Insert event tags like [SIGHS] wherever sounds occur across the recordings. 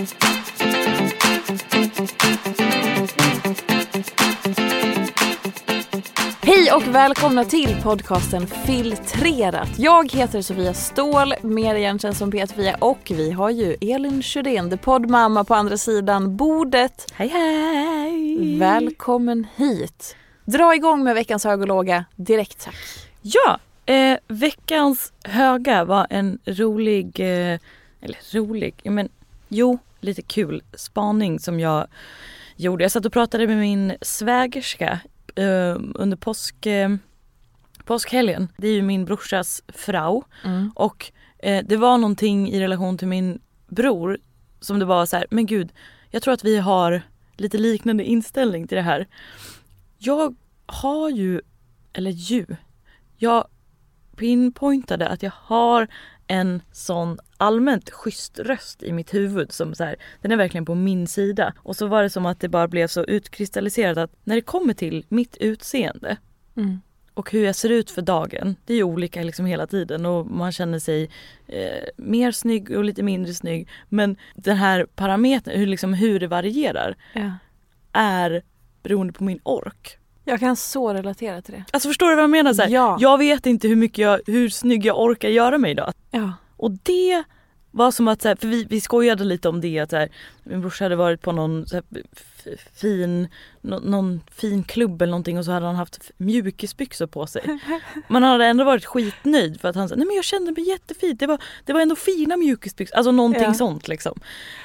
Hej och välkomna till podcasten Filtrerat. Jag heter Sofia Ståhl, mer igenkänd som P1 och vi har ju Elin Sjödén, the poddmamma på andra sidan bordet. Hej hej! Välkommen hit. Dra igång med veckans hög och låga direkt tack. Ja, eh, veckans höga var en rolig, eh, eller rolig, men jo, lite kul spaning som jag gjorde. Jag satt och pratade med min svägerska eh, under påsk, eh, påskhelgen. Det är ju min brorsas frau och eh, det var någonting i relation till min bror som det var så här, men gud, jag tror att vi har lite liknande inställning till det här. Jag har ju, eller ju, jag pinpointade att jag har en sån allmänt schysst röst i mitt huvud som så här, den är verkligen på min sida. Och så var det som att det bara blev så utkristalliserat att när det kommer till mitt utseende Mm. och hur jag ser ut för dagen, det är ju olika liksom hela tiden och man känner sig eh, mer snygg och lite mindre snygg. Men den här parametern, hur, liksom, hur det varierar, Ja. är beroende på min ork. Jag kan så relatera till det. Alltså förstår du vad jag menar? Så här, Ja. Jag vet inte hur mycket jag, hur snygg jag orkar göra mig idag. Ja. Och det var som att, så här, för vi, vi skojade lite om det att så här, min brorsa hade varit på någon här, fin, nå, någon fin klubb eller någonting och så hade han haft mjukisbyxor på sig. [LAUGHS] Men han hade ändå varit skitnöjd för att han sa nej men jag kände mig jättefint, det var, det var ändå fina mjukisbyxor, alltså någonting Ja. sånt liksom.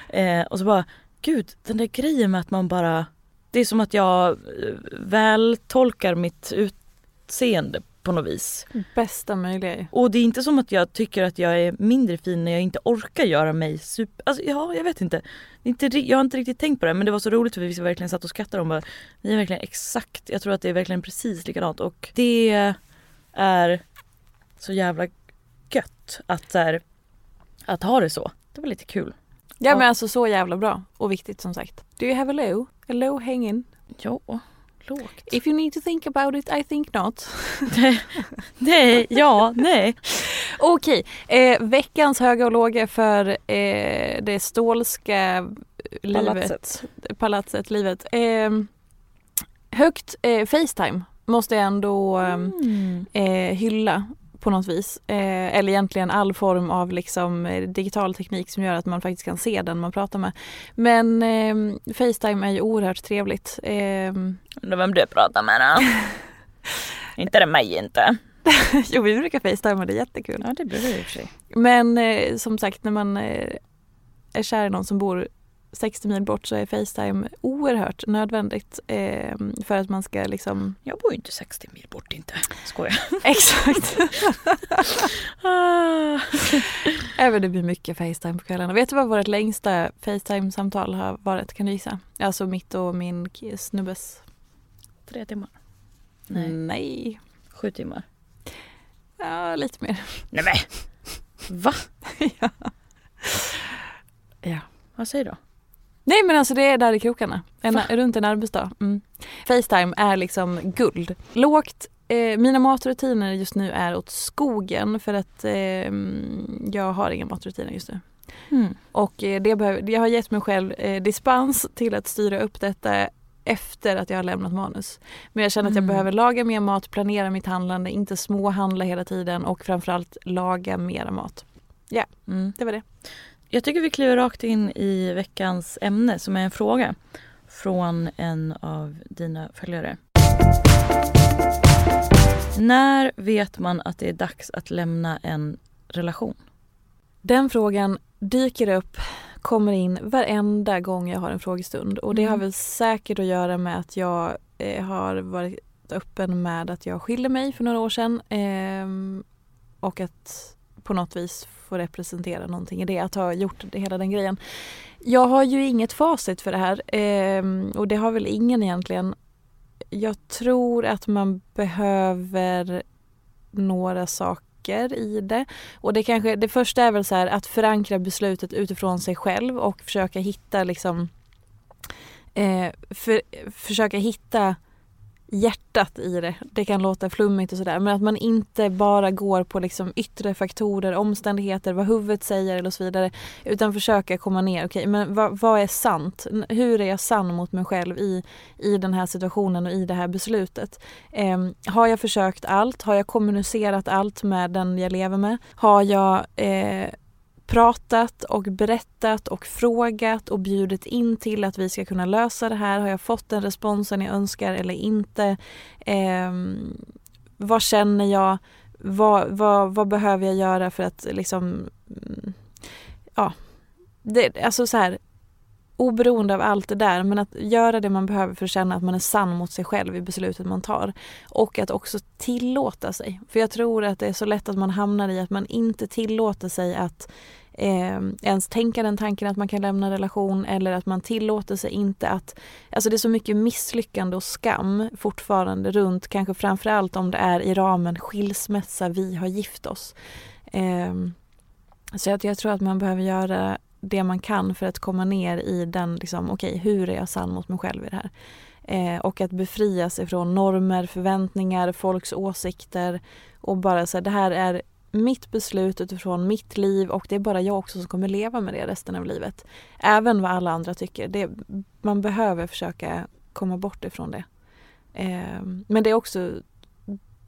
Eh, och så bara, gud den där grejen med att man bara, det är som att jag eh, väl tolkar mitt utseende på något vis. Bästa möjliga. Och det är inte som att jag tycker att jag är mindre fin när jag inte orkar göra mig super... Alltså ja, jag vet inte. Inte jag har inte riktigt tänkt på det men det var så roligt för vi verkligen satt och skrattade om bara, Vi är verkligen exakt, jag tror att det är verkligen precis likadant och det är så jävla gött att, här, att ha det så. Det var lite kul. Ja, Ja. men alltså så jävla bra och viktigt som sagt. Do you have a low? A low hanging? Ja, lågt. If you need to think about it, I think not. Nej, ja, nej. Okej, eh, veckans höga och låga för eh, det stålska livet. Palatset. Palatset, livet. Eh, högt eh, Facetime måste jag ändå eh, Mm. eh, hylla på något vis. Eh, eller egentligen all form av liksom, eh, digital teknik som gör att man faktiskt kan se den man pratar med. Men eh, Facetime är ju oerhört trevligt. Eh, Undrar vem du pratar med då? [LAUGHS] inte det mig inte. [LAUGHS] jo, vi brukar Facetima, det är jättekul. Ja det blir det i och för sig. Men eh, som sagt, när man eh, är kär i någon som bor 60 mil bort så är Facetime oerhört nödvändigt eh, för att man ska liksom... Jag bor ju inte 60 mil bort inte. Skojar. [LAUGHS] Exakt. [LAUGHS] Ah. Även det blir mycket Facetime på kvällarna. Vet du vad vårt längsta Facetime-samtal har varit? Kan du gissa? Alltså mitt och min snubbes. Tre timmar. Nej. Nej. Sju timmar. Ja, lite mer. Nej men. Va? [LAUGHS] ja. ja. Vad säger du? Nej men alltså det är där i krokarna, en, runt en arbetsdag. Mm. Facetime är liksom guld. Lågt, eh, mina matrutiner just nu är åt skogen för att eh, jag har inga matrutiner just nu. Mm. Och eh, det behöver, jag har gett mig själv eh, dispens till att styra upp detta efter att jag har lämnat manus. Men jag känner att jag Mm. behöver laga mer mat, planera mitt handlande, inte småhandla hela tiden och framförallt laga mera mat. Mm. Det var det. Jag tycker vi kliver rakt in i veckans ämne som är en fråga från en av dina följare. När vet man att det är dags att lämna en relation? Den frågan dyker upp, kommer in varenda gång jag har en frågestund och det Mm. har väl säkert att göra med att jag eh, har varit öppen med att jag skilde mig för några år sedan ehm, och att på något vis få representera någonting i det, att ha gjort det, hela den grejen. Jag har ju inget facit för det här ehm, och det har väl ingen egentligen. Jag tror att man behöver några saker i det. Och det, kanske, det första är väl så här att förankra beslutet utifrån sig själv och försöka hitta liksom eh, för, försöka hitta hjärtat i det. Det kan låta flummigt och sådär men att man inte bara går på liksom yttre faktorer, omständigheter, vad huvudet säger eller så vidare. Utan försöka komma ner, okej men vad, vad är sant? Hur är jag sann mot mig själv i, i den här situationen och i det här beslutet? Eh, har jag försökt allt? Har jag kommunicerat allt med den jag lever med? Har jag eh, pratat och berättat och frågat och bjudit in till att vi ska kunna lösa det här? Har jag fått den responsen jag önskar eller inte? Eh, vad känner jag? Vad, vad, vad behöver jag göra för att liksom... Mm, ja, det, alltså så här oberoende av allt det där men att göra det man behöver för att känna att man är sann mot sig själv i beslutet man tar. Och att också tillåta sig. För jag tror att det är så lätt att man hamnar i att man inte tillåter sig att eh, ens tänka den tanken att man kan lämna en relation eller att man tillåter sig inte att... Alltså det är så mycket misslyckande och skam fortfarande runt kanske framförallt om det är i ramen skilsmässa, vi har gift oss. Eh, så att jag tror att man behöver göra det man kan för att komma ner i den, liksom, okej hur är jag sann mot mig själv i det här? Eh, och att befria sig från normer, förväntningar, folks åsikter och bara säga det här är mitt beslut utifrån mitt liv och det är bara jag också som kommer leva med det resten av livet. Även vad alla andra tycker. Det, man behöver försöka komma bort ifrån det. Eh, men det är också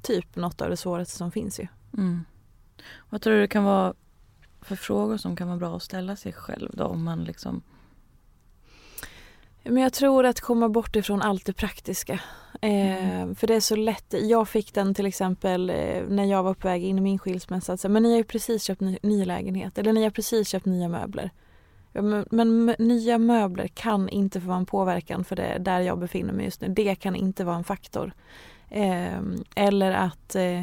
typ något av det svåraste som finns ju. Mm. Vad tror du det kan vara för frågor som kan vara bra att ställa sig själv då om man liksom Men jag tror att komma bort ifrån allt det praktiska. Eh, För det är så lätt. Jag fick den till exempel eh, när jag var på väg in i min skilsmässa. Säga, men ni har ju precis köpt ny, ny lägenhet eller ni har precis köpt nya möbler. Ja, men, men nya möbler kan inte få vara en påverkan för det där jag befinner mig just nu. Det kan inte vara en faktor. Eh, eller att eh,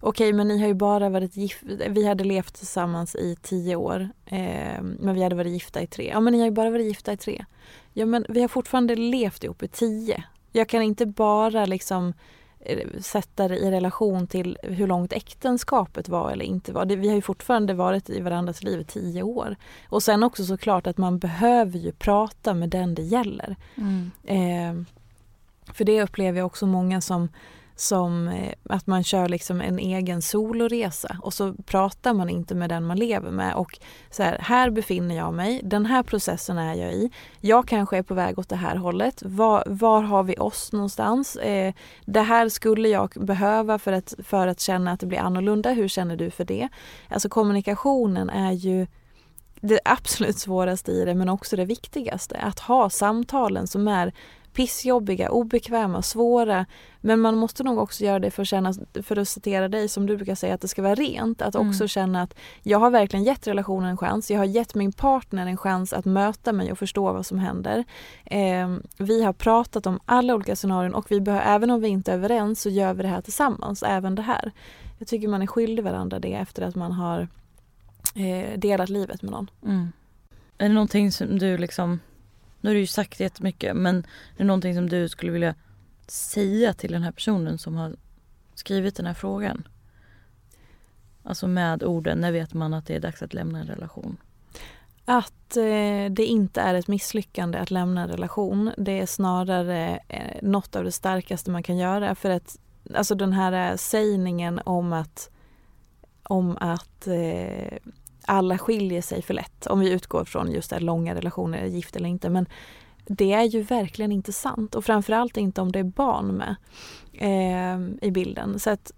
Okej men ni har ju bara varit gifta, vi hade levt tillsammans i tio år eh, men vi hade varit gifta i tre. Ja men ni har ju bara varit gifta i tre. Ja men vi har fortfarande levt ihop i tio. Jag kan inte bara liksom eh, sätta det i relation till hur långt äktenskapet var eller inte var. Det, vi har ju fortfarande varit i varandras liv i tio år. Och sen också såklart att man behöver ju prata med den det gäller. Eh, för det upplever jag också många som som eh, att man kör liksom en egen soloresa och så pratar man inte med den man lever med och så här, här befinner jag mig, den här processen är jag i, jag kanske är på väg åt det här hållet, var, var har vi oss någonstans? Eh, det här skulle jag behöva för att, för att känna att det blir annorlunda, hur känner du för det? Alltså kommunikationen är ju det absolut svåraste i det men också det viktigaste. Att ha samtalen som är pissjobbiga, obekväma, svåra. Men man måste nog också göra det för att känna, för att citera dig som du brukar säga, att det ska vara rent. Att också Mm. känna att jag har verkligen gett relationen en chans. Jag har gett min partner en chans att möta mig och förstå vad som händer. Eh, vi har pratat om alla olika scenarion och vi behöver, även om vi inte är överens så gör vi det här tillsammans, även det här. Jag tycker man är skyldig varandra det efter att man har eh, delat livet med någon. Mm. Är det någonting som du liksom, nu har du ju sagt jättemycket men är det någonting som du skulle vilja säga till den här personen som har skrivit den här frågan? Alltså med orden, när vet man att det är dags att lämna en relation? Att eh, det inte är ett misslyckande att lämna en relation. Det är snarare eh, något av det starkaste man kan göra. För att alltså den här eh, sägningen om att, om att eh, alla skiljer sig för lätt. Om vi utgår från just det långa relationer, gift eller inte. Men det är ju verkligen inte sant. Och framförallt inte om det är barn med eh, i bilden. Så att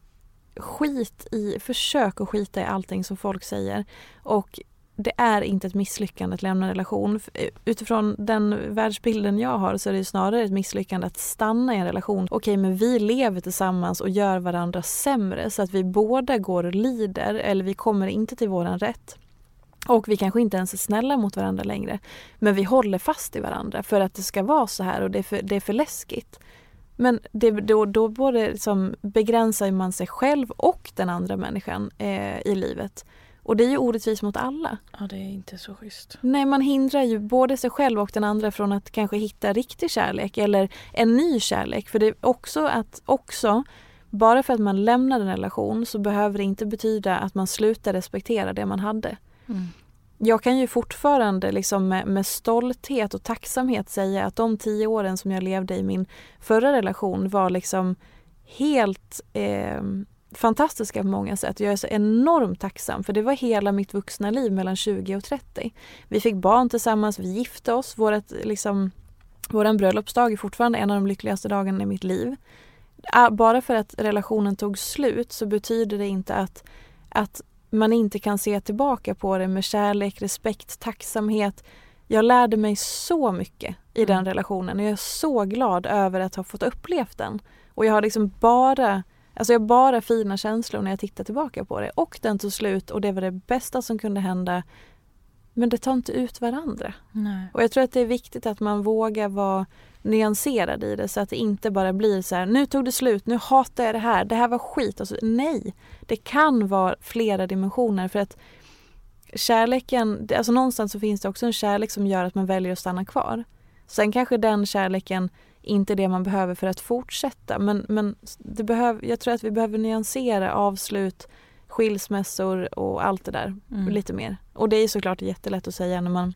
skit i, försök att skita i allting som folk säger. Och det är inte ett misslyckande att lämna en relation. Eh, utifrån den världsbilden jag har så är det snarare ett misslyckande att stanna i en relation. Okej, men vi lever tillsammans och gör varandra sämre så att vi båda går och lider eller vi kommer inte till våran rätt. Och vi kanske inte ens är snälla mot varandra längre. Men vi håller fast i varandra för att det ska vara så här och det är för, det är för läskigt. Men det, då, då både liksom begränsar man sig själv och den andra människan eh, i livet. Och det är ju orättvist mot alla. Ja, det är inte så schysst. Nej, man hindrar ju både sig själv och den andra från att kanske hitta riktig kärlek eller en ny kärlek. För det är också att också, bara för att man lämnar en relation så behöver det inte betyda att man slutar respektera det man hade. Mm. Jag kan ju fortfarande liksom med, med, stolthet och tacksamhet säga att de tio åren som jag levde i min förra relation var liksom helt eh, fantastiska på många sätt. Jag är så enormt tacksam för det var hela mitt vuxna liv mellan 20 och 30. Vi fick barn tillsammans, vi gifte oss. Vårat, liksom, våran bröllopsdag är fortfarande en av de lyckligaste dagarna i mitt liv. Bara för att relationen tog slut så betyder det inte att, att man inte kan se tillbaka på det med kärlek, respekt, tacksamhet. Jag lärde mig så mycket i den mm. relationen och jag är så glad över att ha fått uppleva den. Och jag har liksom bara Alltså jag har bara fina känslor när jag tittar tillbaka på det. Och den tog slut och det var det bästa som kunde hända. Men det tar inte ut varandra. Nej. Och jag tror att det är viktigt att man vågar vara nyanserad i det så att det inte bara blir så här, nu tog det slut, nu hatar jag det här, det här var skit. Alltså, nej, det kan vara flera dimensioner för att kärleken, alltså någonstans så finns det också en kärlek som gör att man väljer att stanna kvar. Sen kanske den kärleken inte det man behöver för att fortsätta. Men, men det behöv, jag tror att vi behöver nyansera avslut, skilsmässor och allt det där mm. lite mer. Och det är såklart jättelätt att säga när man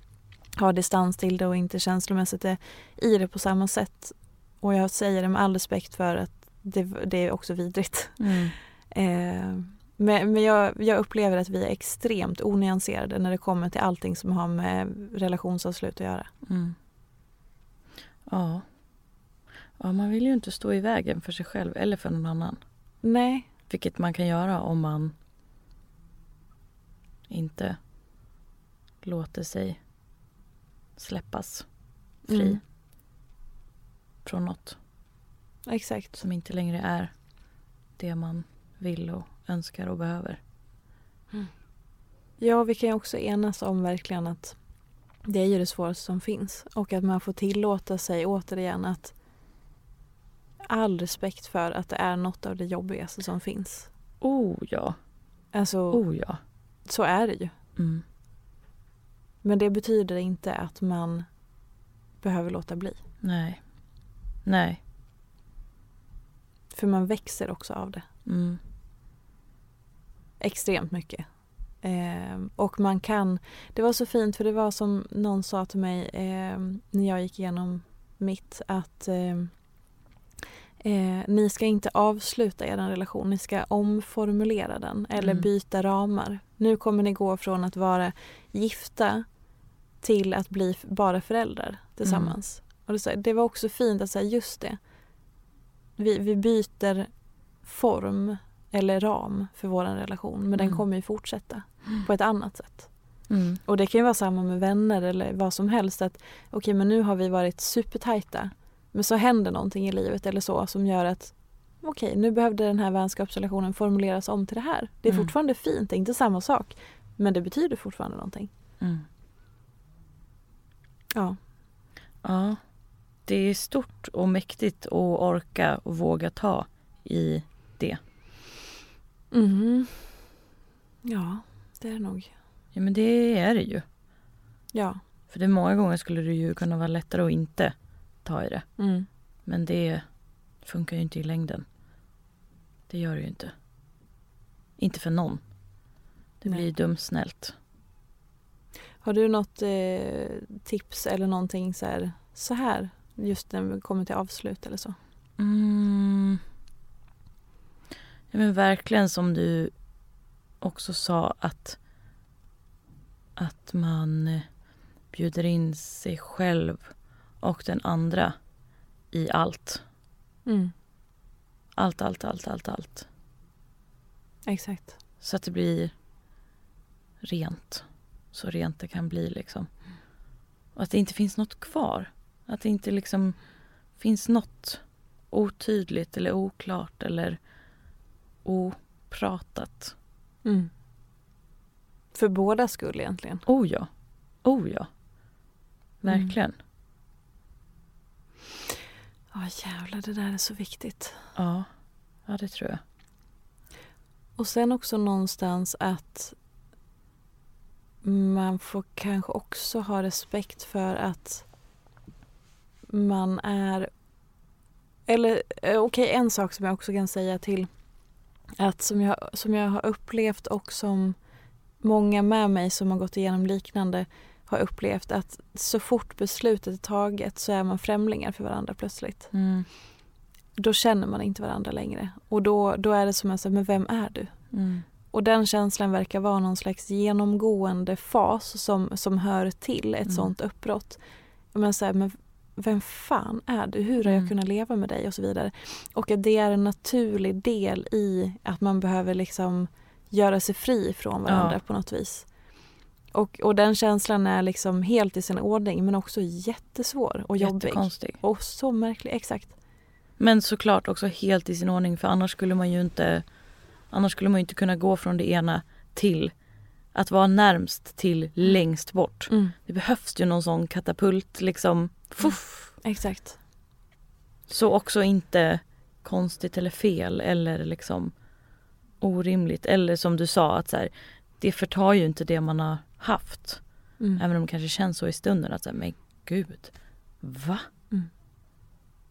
har distans till det och inte känslomässigt är i det på samma sätt. Och jag säger det med all respekt för att det, det är också vidrigt. Mm. [LAUGHS] Eh, men, men jag, jag, upplever att vi är extremt onyanserade när det kommer till allting som har med relationsavslut att göra. Mm. Ja. Ja, man vill ju inte stå i vägen för sig själv eller för någon annan. Nej. Vilket man kan göra om man inte låter sig släppas fri mm. från något. Exakt. Som inte längre är det man vill och önskar och behöver. Mm. Ja, vi kan ju också enas om verkligen att det är ju det svåraste som finns och att man får tillåta sig återigen att all respekt för att det är något av det jobbigaste som finns. Oh ja. Alltså, oh ja. Så är det ju. Mm. Men det betyder inte att man behöver låta bli. Nej. Nej. För man växer också av det. Mm. Extremt mycket. Eh, och man kan, det var så fint för det var som någon sa till mig eh, när jag gick igenom mitt att eh, Eh, ni ska inte avsluta er relation, ni ska omformulera den eller mm. byta ramar. Nu kommer ni gå från att vara gifta till att bli bara föräldrar tillsammans. Mm. Och det, var också fint att säga just det. Vi, vi byter form eller ram för vår relation men mm. den kommer ju fortsätta mm. på ett annat sätt. Mm. Och det kan ju vara samma med vänner eller vad som helst. att Okej okay, men nu har vi varit supertajta men så händer någonting i livet eller så som gör att okej, okay, nu behövde den här vänskapsrelationen formuleras om till det här. Det är mm. fortfarande fint, det är inte samma sak. Men det betyder fortfarande någonting. Mm. Ja. Ja. Det är stort och mäktigt att orka och våga ta i det. Mm. Ja, det är det nog. Ja, men det är det ju. Ja. För det många gånger skulle det ju kunna vara lättare att inte ta i det. Mm. Men det funkar ju inte i längden. Det gör det ju inte. Inte för någon. Det Nej. blir dumsnällt. Har du något eh, tips eller någonting så här, så här just när vi kommer till avslut eller så? Mm. Ja, men verkligen som du också sa att, att man eh, bjuder in sig själv och den andra i allt. Mm. Allt, allt, allt, allt, allt. Exakt. Så att det blir rent. Så rent det kan bli liksom. Och att det inte finns något kvar. Att det inte liksom finns något otydligt eller oklart eller opratat. Mm. För båda skull egentligen. Oh ja. Oh ja. Verkligen. Ja jävlar det där är så viktigt. Ja. Ja, det tror jag. Och sen också någonstans att man får kanske också ha respekt för att man är... Eller eh, okej, en sak som jag också kan säga till att som jag, som jag har upplevt och som många med mig som har gått igenom liknande har upplevt att så fort beslutet är taget så är man främlingar för varandra plötsligt. Mm. Då känner man inte varandra längre. Och då, då är det som att säga, men vem är du? Mm. Och den känslan verkar vara någon slags genomgående fas som, som hör till ett Mm. sånt uppbrott. Men, så här, men vem fan är du? Hur har jag Mm. kunnat leva med dig? Och så vidare. Och att det är en naturlig del i att man behöver liksom göra sig fri från varandra Ja. på något vis. Och, och den känslan är liksom helt i sin ordning men också jättesvår och jobbig. Jättekonstig. Och så märklig, exakt. Men såklart också helt i sin ordning för annars skulle man ju inte Annars skulle man ju inte kunna gå från det ena till att vara närmst till längst bort. Det behövs ju någon sån katapult liksom. Fuff. Exakt. Så också inte konstigt eller fel eller liksom orimligt. Eller som du sa att så här, det förtar ju inte det man har haft. Mm. Även om det kanske känns så i stunden att här, men gud, va? Mm.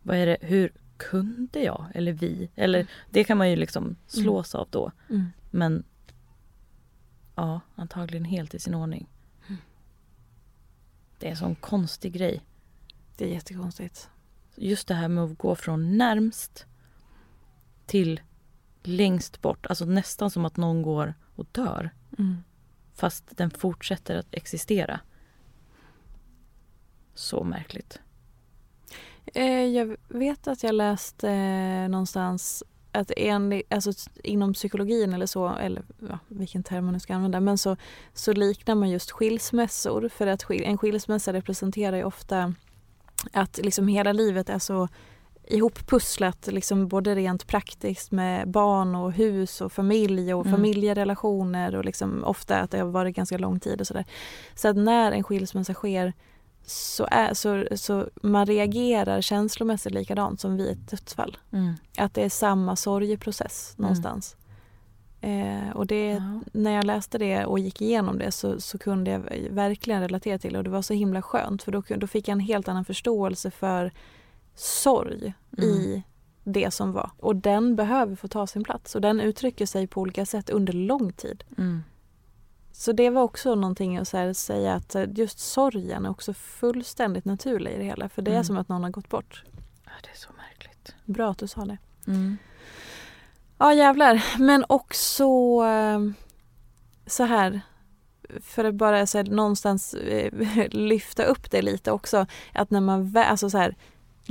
Vad är det, hur kunde jag eller vi? Eller det kan man ju liksom slås av då. Mm. Men ja, antagligen helt i sin ordning. Det är en sån konstig grej. Det är jättekonstigt. Just det här med att gå från närmst till längst bort. Alltså nästan som att någon går och dör. Mm. Fast den fortsätter att existera. Så märkligt. Eh, jag vet att jag läste eh, någonstans att enligt, alltså, inom psykologin eller så, eller ja, vilken term man nu ska använda, men så, så liknar man just skilsmässor för att skil, en skilsmässa representerar ju ofta att liksom hela livet är så ihoppusslat liksom både rent praktiskt med barn och hus och familj och Mm. familjerelationer och liksom ofta att det har varit ganska lång tid och sådär. Så att när en skilsmässa sker så, är, så, så man reagerar känslomässigt likadant som vid ett dödsfall. Mm. Att det är samma sorgeprocess någonstans. Eh, och det, Ja. när jag läste det och gick igenom det så, så kunde jag verkligen relatera till det och det var så himla skönt för då, då fick jag en helt annan förståelse för sorg i det som var. Och den behöver få ta sin plats och den uttrycker sig på olika sätt under lång tid. Mm. Så det var också någonting att här säga att eh, just sorgen är också fullständigt naturlig i det hela. För det är Mm. som att någon har gått bort. Ja, det är så märkligt. Bra att du sa det. Mm. Ja jävlar. Men också eh, så här. För att bara så här, någonstans eh, [LAUGHS] lyfta upp det lite också. Att när man alltså så här,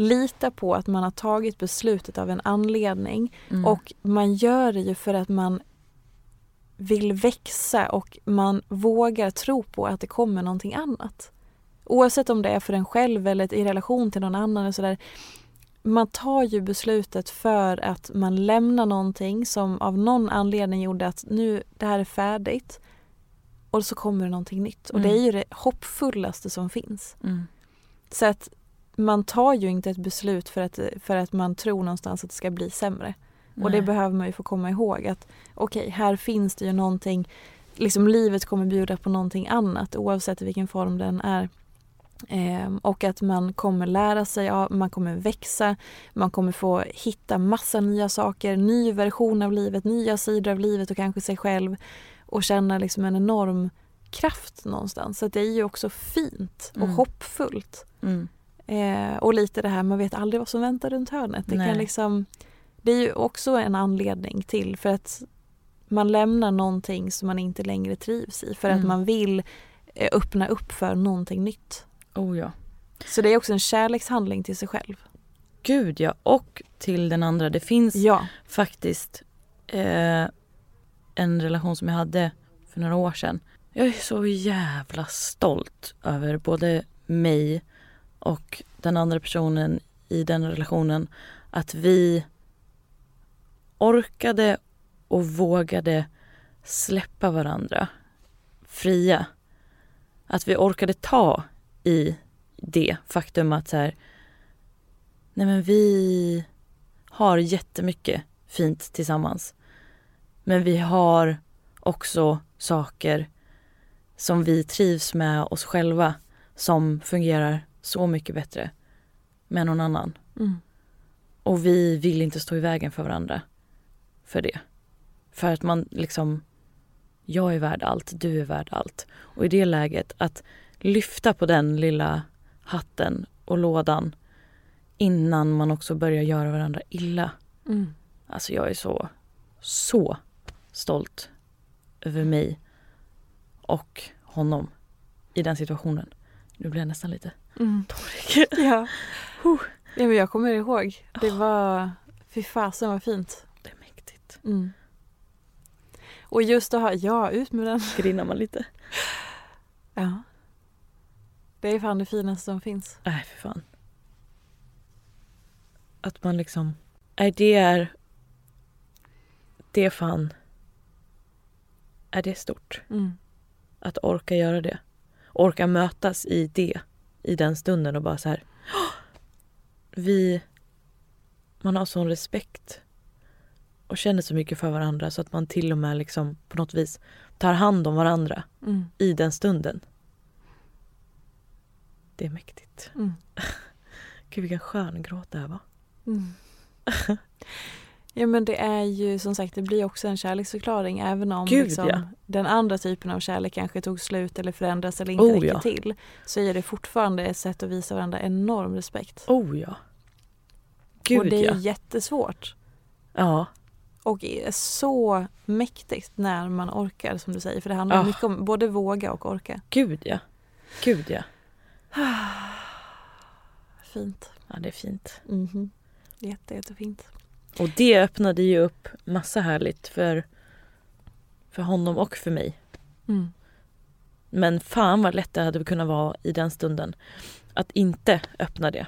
lita på att man har tagit beslutet av en anledning. Mm. Och man gör det ju för att man vill växa och man vågar tro på att det kommer någonting annat. Oavsett om det är för en själv eller i relation till någon annan. Och så där, man tar ju beslutet för att man lämnar någonting som av någon anledning gjorde att nu, det här är färdigt. Och så kommer det någonting nytt. Och Mm. det är ju det hoppfullaste som finns. Mm. Så att man tar ju inte ett beslut för att, för att man tror någonstans att det ska bli sämre. Och det Nej. behöver man ju få komma ihåg att okej, här finns det ju någonting, liksom livet kommer bjuda på någonting annat oavsett i vilken form den är. Ehm, och att man kommer lära sig, ja, man kommer växa, man kommer få hitta massa nya saker, ny version av livet, nya sidor av livet och kanske sig själv. och känna liksom en enorm kraft någonstans. Så det är ju också fint och Mm. hoppfullt. Mm. Eh, och lite det här, man vet aldrig vad som väntar runt hörnet. Det, Nej. kan liksom, det är ju också en anledning till för att man lämnar någonting som man inte längre trivs i. För att Mm. man vill eh, öppna upp för någonting nytt. Oh ja. Så det är också en kärlekshandling till sig själv. Gud ja. Och till den andra. Det finns Ja. faktiskt eh, en relation som jag hade för några år sedan. Jag är så jävla stolt över både mig och den andra personen i den relationen. Att vi orkade och vågade släppa varandra fria. Att vi orkade ta i det faktum att så här, nej men vi har jättemycket fint tillsammans. Men vi har också saker som vi trivs med oss själva som fungerar så mycket bättre med någon annan. Mm. Och vi vill inte stå i vägen för varandra för det. För att man liksom, jag är värd allt, du är värd allt. Och i det läget att lyfta på den lilla hatten och lådan innan man också börjar göra varandra illa. Mm. Alltså jag är så, så stolt över mig och honom i den situationen. Nu blir jag nästan lite Mm. tårig. Ja. ja men jag kommer ihåg. Det var, fy fasen vad fint. Det är mäktigt. Mm. Och just att ha, ja ut med den. Grinar man lite? Ja. Det är fan det finaste som finns. Nej, för fan. Att man liksom... Nej, det är... Det är fan... Är det stort? Mm. Att orka göra det. Orka mötas i det. I den stunden och bara så här... Vi... Man har sån respekt. Och känner så mycket för varandra så att man till och med liksom på något vis tar hand om varandra Mm. i den stunden. Det är mäktigt. Mm. [LAUGHS] Gud vilken skön gråt det här var. Mm. [LAUGHS] Ja men det är ju som sagt det blir också en kärleksförklaring även om Gud, liksom, ja. den andra typen av kärlek kanske tog slut eller förändras eller inte Oh, räcker ja. till. Så är det fortfarande ett sätt att visa varandra enorm respekt. Oh ja. Gud och det är ja. jättesvårt. Ja. Och är så mäktigt när man orkar som du säger. För det handlar Ah. mycket om både våga och orka. Gud ja. Gud ja. [SIGHS] Fint. Ja det är fint. Mhm. Jätte, jättefint. Och det öppnade ju upp massa härligt för, för honom och för mig. Mm. Men fan vad lätt det hade kunnat vara i den stunden. Att inte öppna det.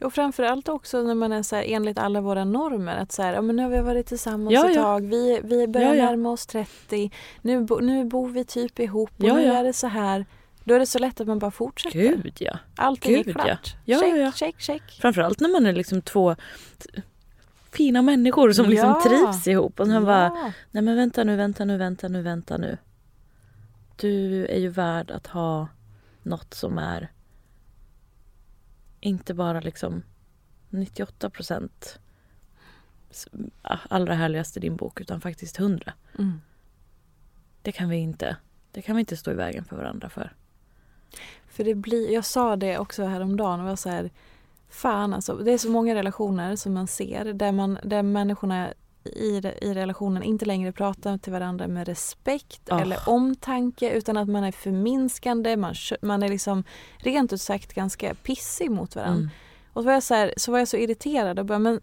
Och framförallt också när man är så här enligt alla våra normer. Att så här, ja, men nu har vi varit tillsammans Ja, ett ja. tag. Vi, vi börjar Ja, närma oss 30. Nu, bo, nu bor vi typ ihop och nu är det så här. Då är det så lätt att man bara fortsätter. Gud ja. Allting är Gud, klart. ja. Ja, check, ja, check, check. Framförallt när man är liksom två fina människor som liksom Ja. trivs ihop. Och sen bara, Ja. nej men vänta nu, vänta nu, vänta nu, vänta nu. Du är ju värd att ha något som är inte bara liksom 98 procent allra härligast i din bok utan faktiskt 100. Mm. Det kan vi inte, det kan vi inte stå i vägen för varandra för. För det blir, jag sa det också häromdagen och var så här, fan alltså, det är så många relationer som man ser där, man, där människorna i, i relationen inte längre pratar till varandra med respekt Ah. eller omtanke utan att man är förminskande, man, man är liksom rent ut sagt ganska pissig mot varandra. Mm. Och så var, jag så, här, så var jag så irriterad och bara, men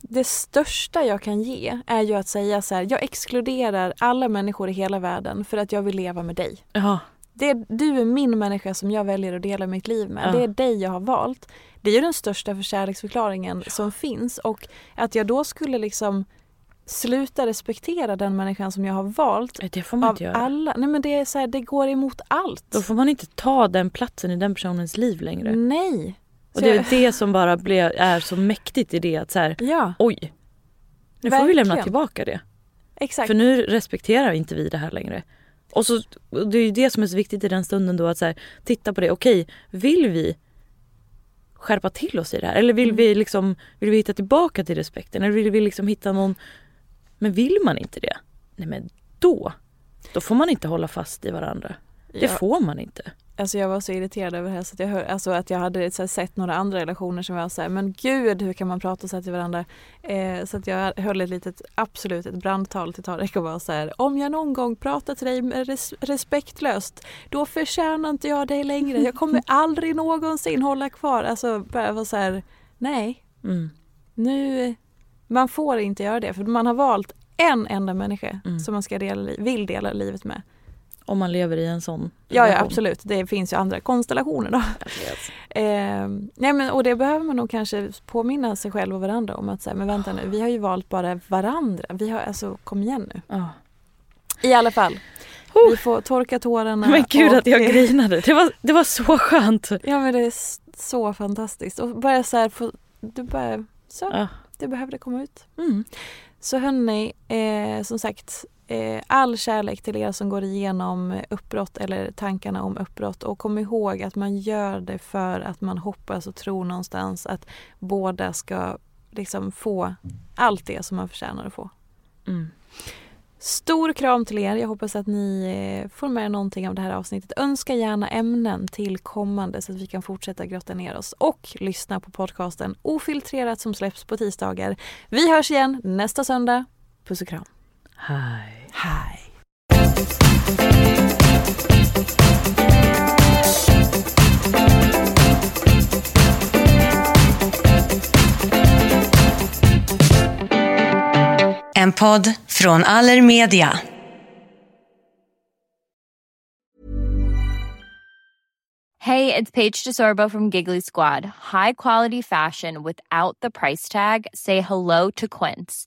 det största jag kan ge är ju att säga så här, jag exkluderar alla människor i hela världen för att jag vill leva med dig. Ja, Det är, du är min människa som jag väljer att dela mitt liv med. Ja. Det är dig jag har valt. Det är ju den största för kärleksförklaringen som finns. Och att jag då skulle liksom sluta respektera den människan som jag har valt det får man av inte göra. alla. Nej men det är så här, det går emot allt. Då får man inte ta den platsen i den personens liv längre. Nej. Och Så det är jag- det som bara blir, är så mäktigt i det att så här, Ja, oj. Nu får vi lämna Verkligen. tillbaka det. exakt. För nu respekterar inte vi det här längre. Och, så, det är ju det som är så viktigt i den stunden då att så här, titta på det. Okej, vill vi skärpa till oss i det här? Eller vill Mm. vi liksom vill vi hitta tillbaka till respekten? Eller vill vi liksom hitta någon... Men vill man inte det? Nej men då, då får man inte hålla fast i varandra. Det Ja. får man inte. Alltså jag var så irriterad över det här så att jag, hör, alltså att jag hade här, sett några andra relationer som var så här, men gud hur kan man prata så här till varandra? Eh, så att jag höll ett litet, absolut ett brandtal till Tarek och var så här, om jag någon gång pratar till dig res, respektlöst, då förtjänar inte jag dig längre. Jag kommer [LAUGHS] aldrig någonsin hålla kvar. Alltså bara så här, nej, Mm. nu, man får inte göra det för man har valt en enda människa Mm. som man ska dela, vill dela livet med. Om man lever i en sån Ja, ja absolut, det finns ju andra konstellationer då. Eh, nej men, och det behöver man nog kanske påminna sig själv och varandra om att säga, men vänta nu, vi har ju valt bara varandra. Vi har, alltså kom igen nu. Ja. I alla fall, Oh. vi får torka tårarna. Men gud att jag grinade. Det var, det var så skönt. Ja men det är så fantastiskt. Och bara så här, få, du bara, så, Ja. det behövde komma ut. Mm. Så hörni, eh, som sagt, eh, all kärlek till er som går igenom uppbrott eller tankarna om uppbrott. Och kom ihåg att man gör det för att man hoppas och tror någonstans att båda ska liksom få allt det som man förtjänar att få. Mm. Stor kram till er. Jag hoppas att ni eh, får med er någonting av det här avsnittet. Önska gärna ämnen till kommande så att vi kan fortsätta grotta ner oss och lyssna på podcasten Ofiltrerat som släpps på tisdagar. Vi hörs igen nästa söndag. Puss och kram. Hej. Hej. En podd från Allermedia. Hey, it's Paige DeSorbo from Giggly Squad. High quality fashion without the price tag. Say hello to Quince.